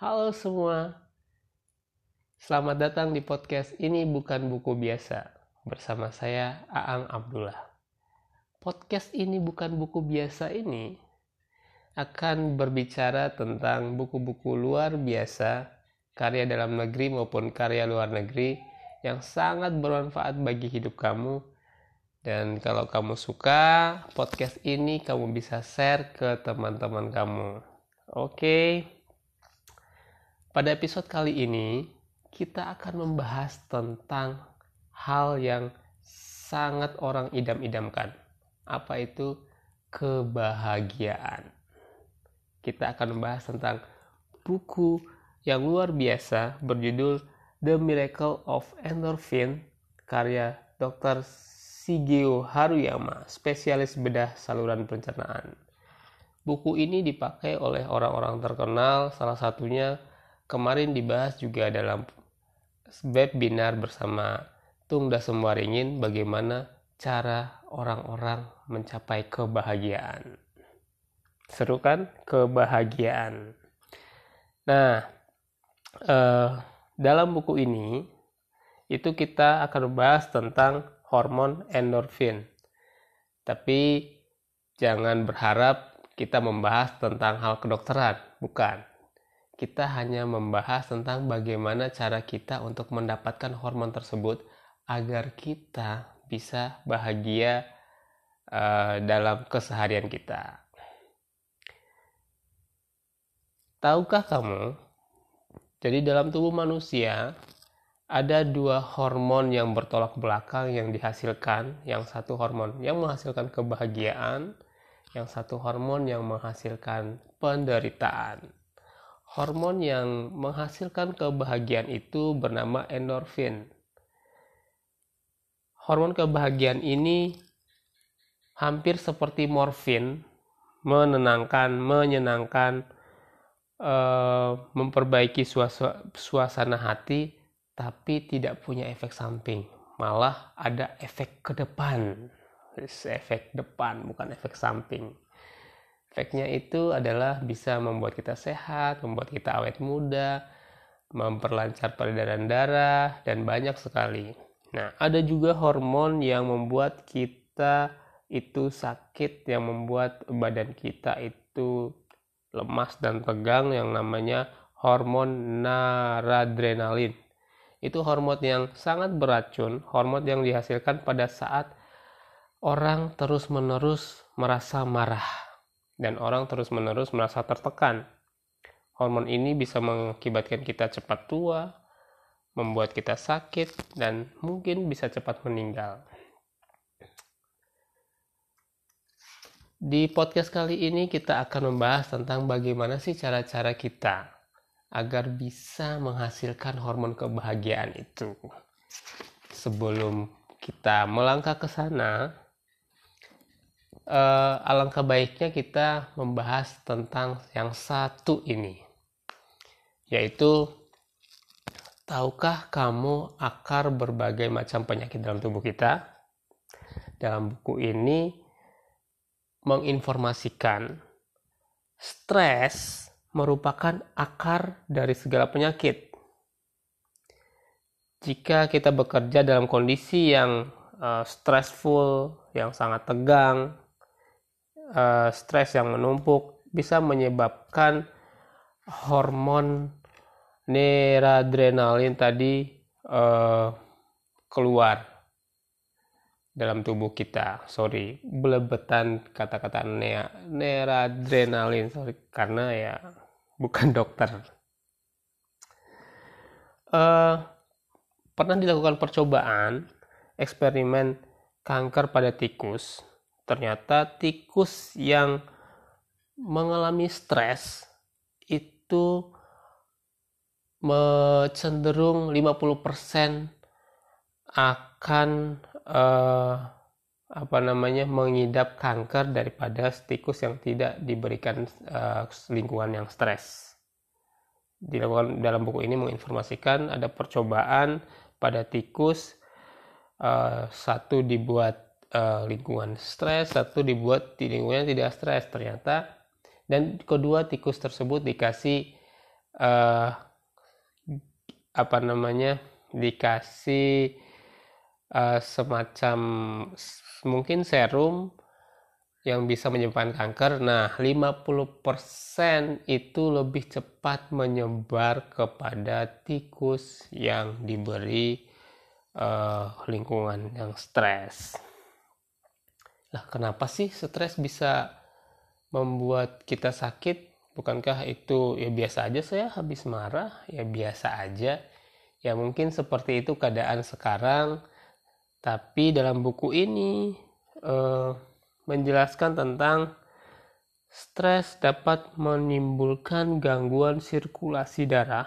Halo semua, selamat datang di podcast ini bukan buku biasa bersama saya Aang Abdullah. Podcast ini bukan buku biasa ini akan berbicara tentang buku-buku luar biasa karya dalam negeri maupun karya luar negeri yang sangat bermanfaat bagi hidup kamu dan kalau kamu suka podcast ini kamu bisa share ke teman-teman kamu. Oke. Okay. Pada episode kali ini, kita akan membahas tentang hal yang sangat orang idam-idamkan. Apa itu kebahagiaan? Kita akan membahas tentang buku yang luar biasa berjudul The Miracle of Endorphin karya Dr. Shigeo Haruyama, spesialis bedah saluran pencernaan. Buku ini dipakai oleh orang-orang terkenal, salah satunya kemarin dibahas juga dalam webinar bersama Tung Dasem Waringin bagaimana cara orang-orang mencapai kebahagiaan. Seru kan? Kebahagiaan. Nah, eh, dalam buku ini itu kita akan membahas tentang hormon endorfin. Tapi jangan berharap kita membahas tentang hal kedokteran, bukan kita hanya membahas tentang bagaimana cara kita untuk mendapatkan hormon tersebut agar kita bisa bahagia uh, dalam keseharian kita. Tahukah kamu? Jadi dalam tubuh manusia ada dua hormon yang bertolak belakang yang dihasilkan. Yang satu hormon yang menghasilkan kebahagiaan, yang satu hormon yang menghasilkan penderitaan. Hormon yang menghasilkan kebahagiaan itu bernama endorfin. Hormon kebahagiaan ini hampir seperti morfin, menenangkan, menyenangkan, eh, memperbaiki suasana hati, tapi tidak punya efek samping. Malah ada efek ke depan. Efek depan, bukan efek samping. Efeknya itu adalah bisa membuat kita sehat, membuat kita awet muda, memperlancar peredaran darah, dan banyak sekali. Nah, ada juga hormon yang membuat kita itu sakit, yang membuat badan kita itu lemas dan tegang, yang namanya hormon noradrenalin. Itu hormon yang sangat beracun, hormon yang dihasilkan pada saat orang terus-menerus merasa marah dan orang terus-menerus merasa tertekan. Hormon ini bisa mengakibatkan kita cepat tua, membuat kita sakit, dan mungkin bisa cepat meninggal. Di podcast kali ini kita akan membahas tentang bagaimana sih cara-cara kita agar bisa menghasilkan hormon kebahagiaan itu. Sebelum kita melangkah ke sana, uh, alangkah baiknya kita membahas tentang yang satu ini yaitu tahukah kamu akar berbagai macam penyakit dalam tubuh kita? Dalam buku ini menginformasikan stres merupakan akar dari segala penyakit. Jika kita bekerja dalam kondisi yang uh, stressful, yang sangat tegang, uh, stres yang menumpuk bisa menyebabkan hormon neradrenalin tadi uh, keluar dalam tubuh kita. Sorry, belebetan kata-kata neradrenalin. Sorry, karena ya bukan dokter. Uh, pernah dilakukan percobaan eksperimen kanker pada tikus ternyata tikus yang mengalami stres itu cenderung 50% akan eh, apa namanya mengidap kanker daripada tikus yang tidak diberikan eh, lingkungan yang stres. Dalam buku ini menginformasikan ada percobaan pada tikus eh, satu dibuat uh, lingkungan stres, satu dibuat di lingkungan tidak stres ternyata. Dan kedua tikus tersebut dikasih uh, apa namanya dikasih uh, semacam mungkin serum yang bisa menyebabkan kanker. Nah, 50% itu lebih cepat menyebar kepada tikus yang diberi uh, lingkungan yang stres. Lah, kenapa sih stres bisa membuat kita sakit? Bukankah itu ya biasa aja saya habis marah, ya biasa aja. Ya mungkin seperti itu keadaan sekarang. Tapi dalam buku ini uh, menjelaskan tentang stres dapat menimbulkan gangguan sirkulasi darah,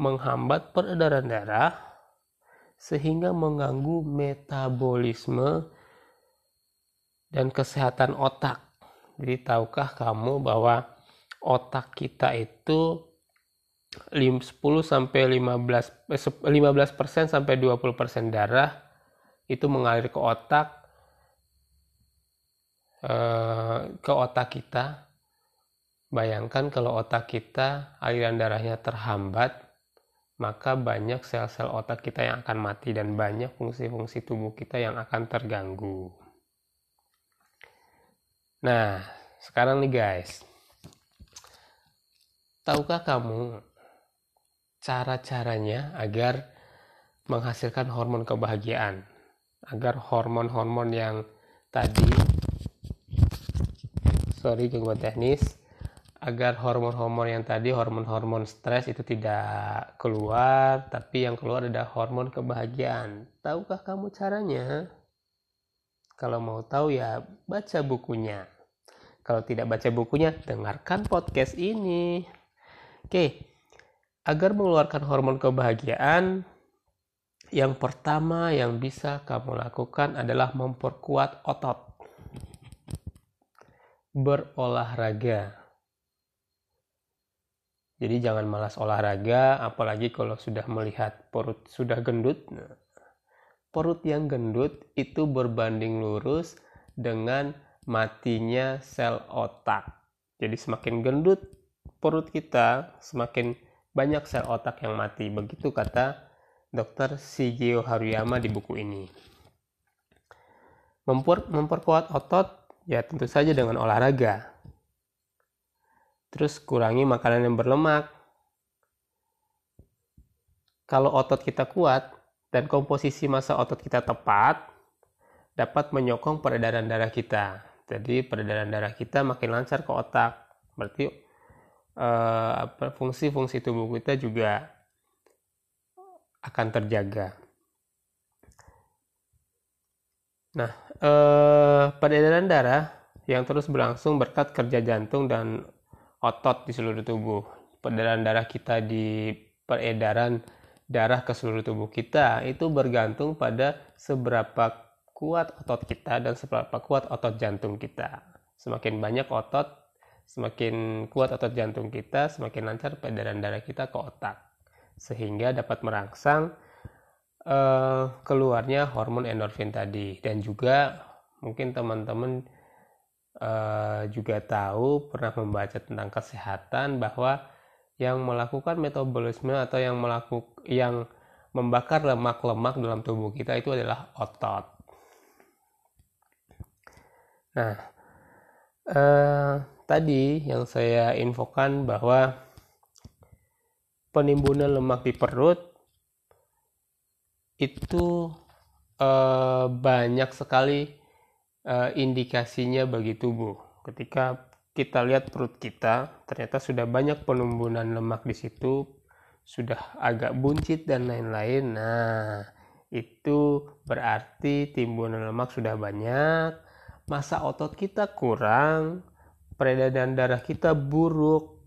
menghambat peredaran darah, sehingga mengganggu metabolisme dan kesehatan otak. Jadi tahukah kamu bahwa otak kita itu 10 sampai 15 15% sampai 20% darah itu mengalir ke otak Eh, ke otak kita bayangkan kalau otak kita aliran darahnya terhambat maka banyak sel-sel otak kita yang akan mati dan banyak fungsi-fungsi tubuh kita yang akan terganggu nah sekarang nih guys. Tahukah kamu cara-caranya agar menghasilkan hormon kebahagiaan? Agar hormon-hormon yang tadi sorry gangguan teknis agar hormon-hormon yang tadi hormon-hormon stres itu tidak keluar tapi yang keluar adalah hormon kebahagiaan. Tahukah kamu caranya kalau mau tahu ya baca bukunya kalau tidak baca bukunya dengarkan podcast ini oke agar mengeluarkan hormon kebahagiaan yang pertama yang bisa kamu lakukan adalah memperkuat otot berolahraga. Jadi jangan malas olahraga, apalagi kalau sudah melihat perut sudah gendut. Nah, perut yang gendut itu berbanding lurus dengan matinya sel otak. Jadi semakin gendut perut kita, semakin banyak sel otak yang mati. Begitu kata Dr. Shigeo Haruyama di buku ini. memperkuat otot Ya tentu saja dengan olahraga. Terus kurangi makanan yang berlemak. Kalau otot kita kuat dan komposisi massa otot kita tepat, dapat menyokong peredaran darah kita. Jadi peredaran darah kita makin lancar ke otak. Berarti eh, fungsi-fungsi tubuh kita juga akan terjaga. Nah, eh, peredaran darah yang terus berlangsung berkat kerja jantung dan otot di seluruh tubuh. Peredaran darah kita di peredaran darah ke seluruh tubuh kita itu bergantung pada seberapa kuat otot kita dan seberapa kuat otot jantung kita. Semakin banyak otot, semakin kuat otot jantung kita, semakin lancar peredaran darah kita ke otak. Sehingga dapat merangsang uh, keluarnya hormon endorfin tadi dan juga mungkin teman-teman uh, juga tahu pernah membaca tentang kesehatan bahwa yang melakukan metabolisme atau yang melakukan yang membakar lemak-lemak dalam tubuh kita itu adalah otot. Nah, eh, tadi yang saya infokan bahwa penimbunan lemak di perut itu uh, banyak sekali uh, indikasinya bagi tubuh. Ketika kita lihat perut kita, ternyata sudah banyak penumbuhan lemak di situ, sudah agak buncit dan lain-lain. Nah, itu berarti timbunan lemak sudah banyak, masa otot kita kurang, peredaran darah kita buruk,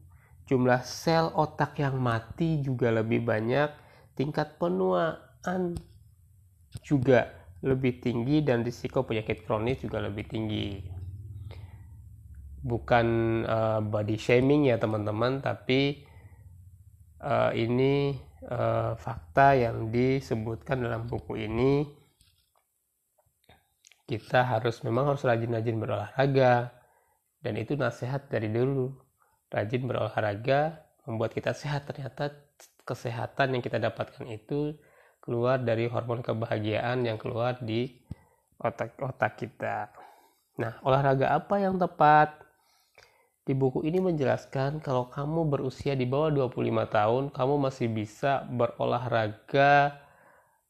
jumlah sel otak yang mati juga lebih banyak, tingkat penuaan juga lebih tinggi dan risiko penyakit kronis juga lebih tinggi. Bukan uh, body shaming ya teman-teman, tapi uh, ini uh, fakta yang disebutkan dalam buku ini. Kita harus memang harus rajin-rajin berolahraga dan itu nasihat dari dulu. Rajin berolahraga membuat kita sehat ternyata kesehatan yang kita dapatkan itu keluar dari hormon kebahagiaan yang keluar di otak-otak kita. Nah, olahraga apa yang tepat? Di buku ini menjelaskan kalau kamu berusia di bawah 25 tahun, kamu masih bisa berolahraga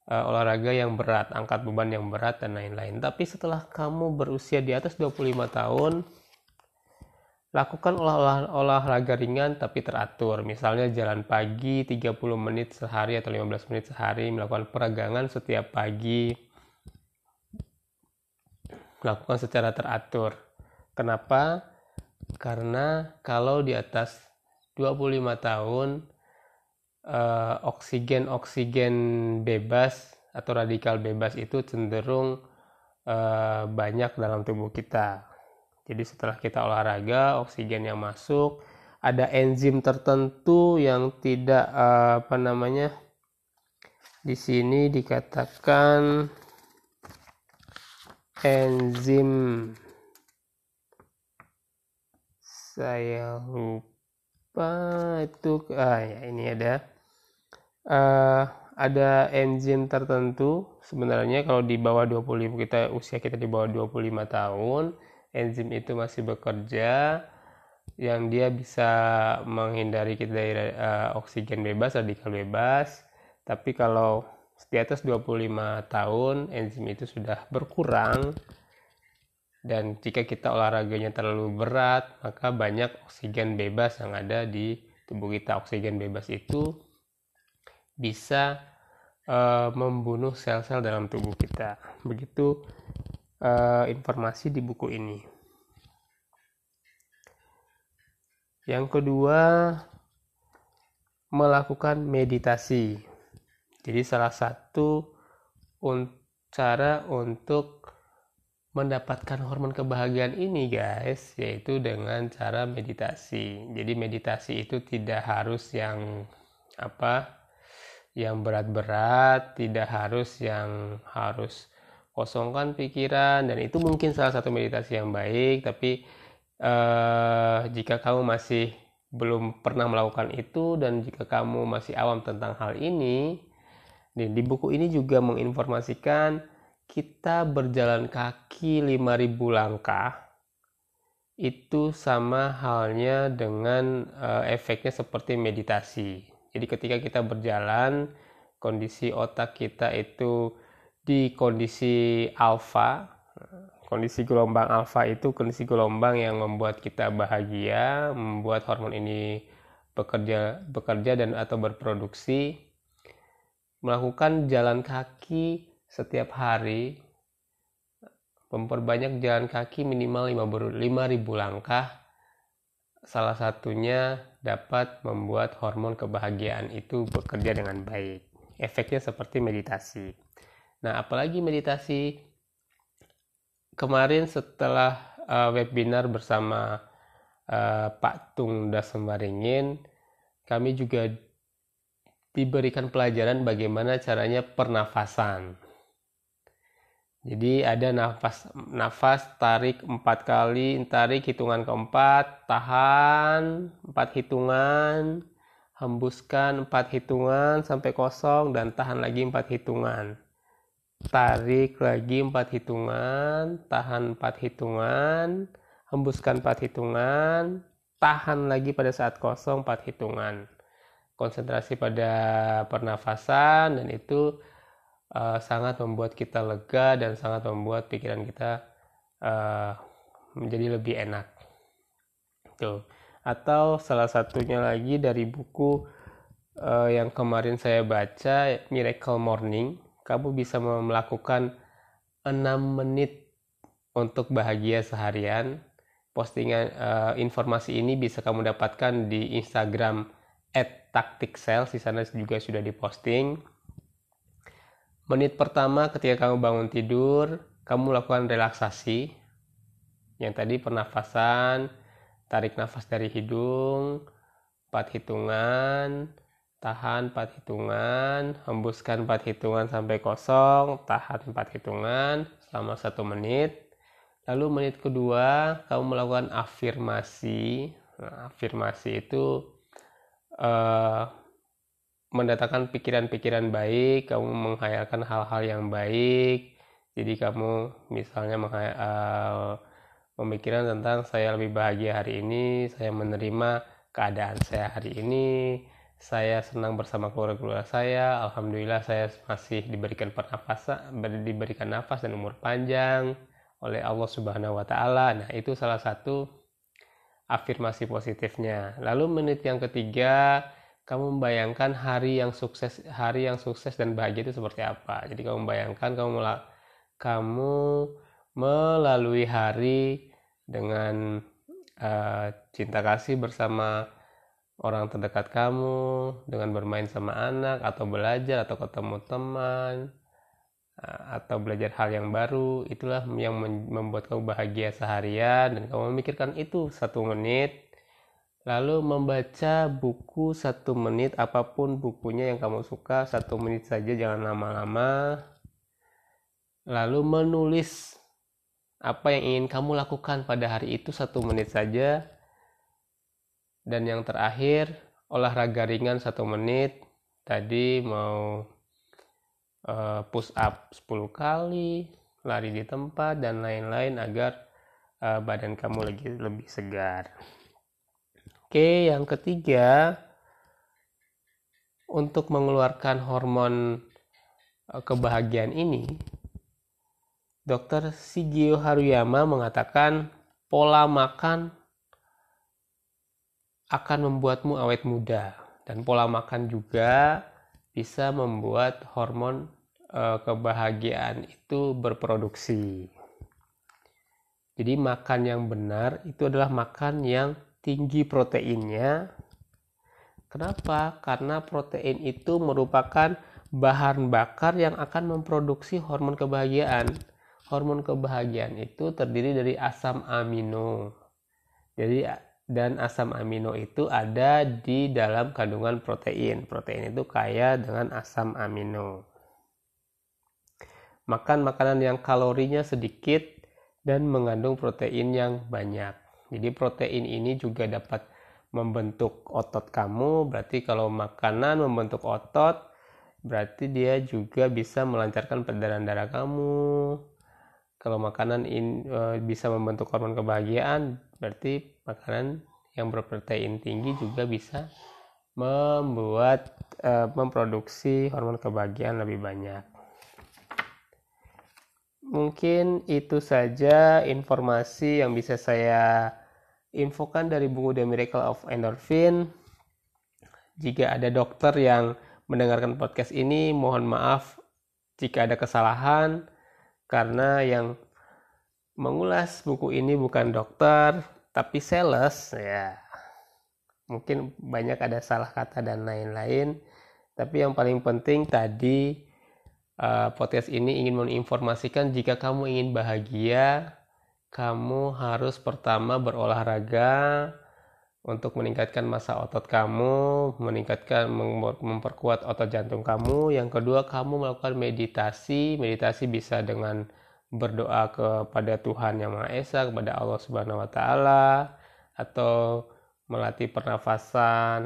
uh, olahraga yang berat, angkat beban yang berat dan lain-lain. Tapi setelah kamu berusia di atas 25 tahun, lakukan olah -olah olahraga ringan tapi teratur. Misalnya jalan pagi 30 menit sehari atau 15 menit sehari, melakukan peregangan setiap pagi. Lakukan secara teratur. Kenapa? Karena kalau di atas 25 tahun eh, oksigen oksigen bebas atau radikal bebas itu cenderung eh, banyak dalam tubuh kita. Jadi setelah kita olahraga, oksigen yang masuk, ada enzim tertentu yang tidak eh, apa namanya di sini dikatakan enzim saya lupa itu ah ya ini ada. Uh, ada enzim tertentu. Sebenarnya kalau di bawah 25 kita usia kita di bawah 25 tahun enzim itu masih bekerja yang dia bisa menghindari kita dari uh, oksigen bebas radikal bebas. Tapi kalau di atas 25 tahun enzim itu sudah berkurang dan jika kita olahraganya terlalu berat maka banyak oksigen bebas yang ada di tubuh kita. Oksigen bebas itu bisa uh, membunuh sel-sel dalam tubuh kita. Begitu uh, informasi di buku ini. Yang kedua melakukan meditasi. Jadi salah satu cara untuk mendapatkan hormon kebahagiaan ini guys yaitu dengan cara meditasi. Jadi meditasi itu tidak harus yang apa yang berat-berat tidak harus yang harus kosongkan pikiran dan itu mungkin salah satu meditasi yang baik tapi eh, jika kamu masih belum pernah melakukan itu dan jika kamu masih awam tentang hal ini di buku ini juga menginformasikan kita berjalan kaki 5000 langkah itu sama halnya dengan uh, efeknya seperti meditasi. Jadi ketika kita berjalan, kondisi otak kita itu di kondisi alfa. Kondisi gelombang alfa itu kondisi gelombang yang membuat kita bahagia, membuat hormon ini bekerja bekerja dan atau berproduksi. Melakukan jalan kaki setiap hari memperbanyak jalan kaki minimal 5000 langkah. Salah satunya dapat membuat hormon kebahagiaan itu bekerja dengan baik. Efeknya seperti meditasi. Nah apalagi meditasi? Kemarin setelah uh, webinar bersama uh, Pak Tung Dasembaringin kami juga diberikan pelajaran bagaimana caranya pernafasan jadi ada nafas nafas tarik empat kali, tarik hitungan keempat, tahan empat hitungan, hembuskan empat hitungan sampai kosong dan tahan lagi empat hitungan. Tarik lagi empat hitungan, tahan empat hitungan, hembuskan empat hitungan, tahan lagi pada saat kosong empat hitungan. Konsentrasi pada pernafasan dan itu uh, sangat membuat kita lega dan sangat membuat pikiran kita uh, menjadi lebih enak. Tuh. Atau salah satunya lagi dari buku uh, yang kemarin saya baca Miracle Morning, kamu bisa melakukan 6 menit untuk bahagia seharian. Postingan uh, informasi ini bisa kamu dapatkan di Instagram @taktiksel, di sana juga sudah diposting Menit pertama ketika kamu bangun tidur, kamu lakukan relaksasi. Yang tadi pernafasan, tarik nafas dari hidung, 4 hitungan, tahan 4 hitungan, hembuskan 4 hitungan sampai kosong, tahan 4 hitungan selama 1 menit. Lalu menit kedua, kamu melakukan afirmasi. Nah, afirmasi itu uh, mendatangkan pikiran-pikiran baik, kamu menghayalkan hal-hal yang baik. Jadi kamu misalnya uh, memikirkan tentang saya lebih bahagia hari ini, saya menerima keadaan saya hari ini, saya senang bersama keluarga-keluarga saya, alhamdulillah saya masih diberikan pernafasan, diberikan nafas dan umur panjang oleh Allah Subhanahu wa taala. Nah, itu salah satu afirmasi positifnya. Lalu menit yang ketiga, kamu membayangkan hari yang sukses hari yang sukses dan bahagia itu seperti apa? Jadi kamu membayangkan kamu kamu melalui hari dengan uh, cinta kasih bersama orang terdekat kamu dengan bermain sama anak atau belajar atau ketemu teman uh, atau belajar hal yang baru itulah yang membuat kamu bahagia seharian dan kamu memikirkan itu satu menit Lalu membaca buku satu menit, apa pun bukunya yang kamu suka, satu menit saja, jangan lama-lama. Lalu menulis apa yang ingin kamu lakukan pada hari itu satu menit saja. Dan yang terakhir, olahraga ringan satu menit. Tadi mau uh, push up 10 kali, lari di tempat, dan lain-lain agar uh, badan kamu lagi lebih segar. Oke, yang ketiga, untuk mengeluarkan hormon eh, kebahagiaan ini, Dr. Shigeo Haruyama mengatakan pola makan akan membuatmu awet muda dan pola makan juga bisa membuat hormon e, kebahagiaan itu berproduksi. Jadi makan yang benar itu adalah makan yang tinggi proteinnya. Kenapa? Karena protein itu merupakan bahan bakar yang akan memproduksi hormon kebahagiaan. Hormon kebahagiaan itu terdiri dari asam amino. Jadi dan asam amino itu ada di dalam kandungan protein. Protein itu kaya dengan asam amino. Makan makanan yang kalorinya sedikit dan mengandung protein yang banyak. Jadi protein ini juga dapat membentuk otot kamu. Berarti kalau makanan membentuk otot, berarti dia juga bisa melancarkan peredaran darah kamu. Kalau makanan ini e, bisa membentuk hormon kebahagiaan, berarti makanan yang berprotein tinggi juga bisa membuat e, memproduksi hormon kebahagiaan lebih banyak. Mungkin itu saja informasi yang bisa saya infokan dari buku The Miracle of Endorphin. Jika ada dokter yang mendengarkan podcast ini, mohon maaf jika ada kesalahan karena yang mengulas buku ini bukan dokter tapi sales ya. Mungkin banyak ada salah kata dan lain-lain. Tapi yang paling penting tadi uh, podcast ini ingin menginformasikan jika kamu ingin bahagia, kamu harus pertama berolahraga untuk meningkatkan masa otot kamu, meningkatkan memperkuat otot jantung kamu. Yang kedua, kamu melakukan meditasi. Meditasi bisa dengan berdoa kepada Tuhan Yang Maha Esa, kepada Allah Subhanahu wa taala atau melatih pernafasan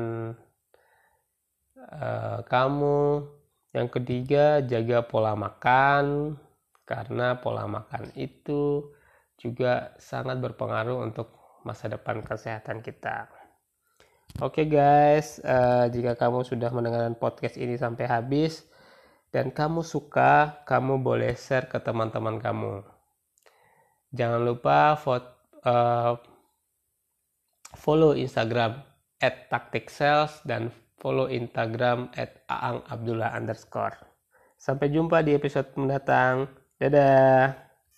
uh, kamu. Yang ketiga, jaga pola makan karena pola makan itu juga sangat berpengaruh untuk masa depan kesehatan kita. Oke okay guys, uh, jika kamu sudah mendengarkan podcast ini sampai habis dan kamu suka, kamu boleh share ke teman-teman kamu. Jangan lupa vote, uh, follow Instagram at sales dan follow Instagram aangabdullah. Sampai jumpa di episode mendatang. Dadah!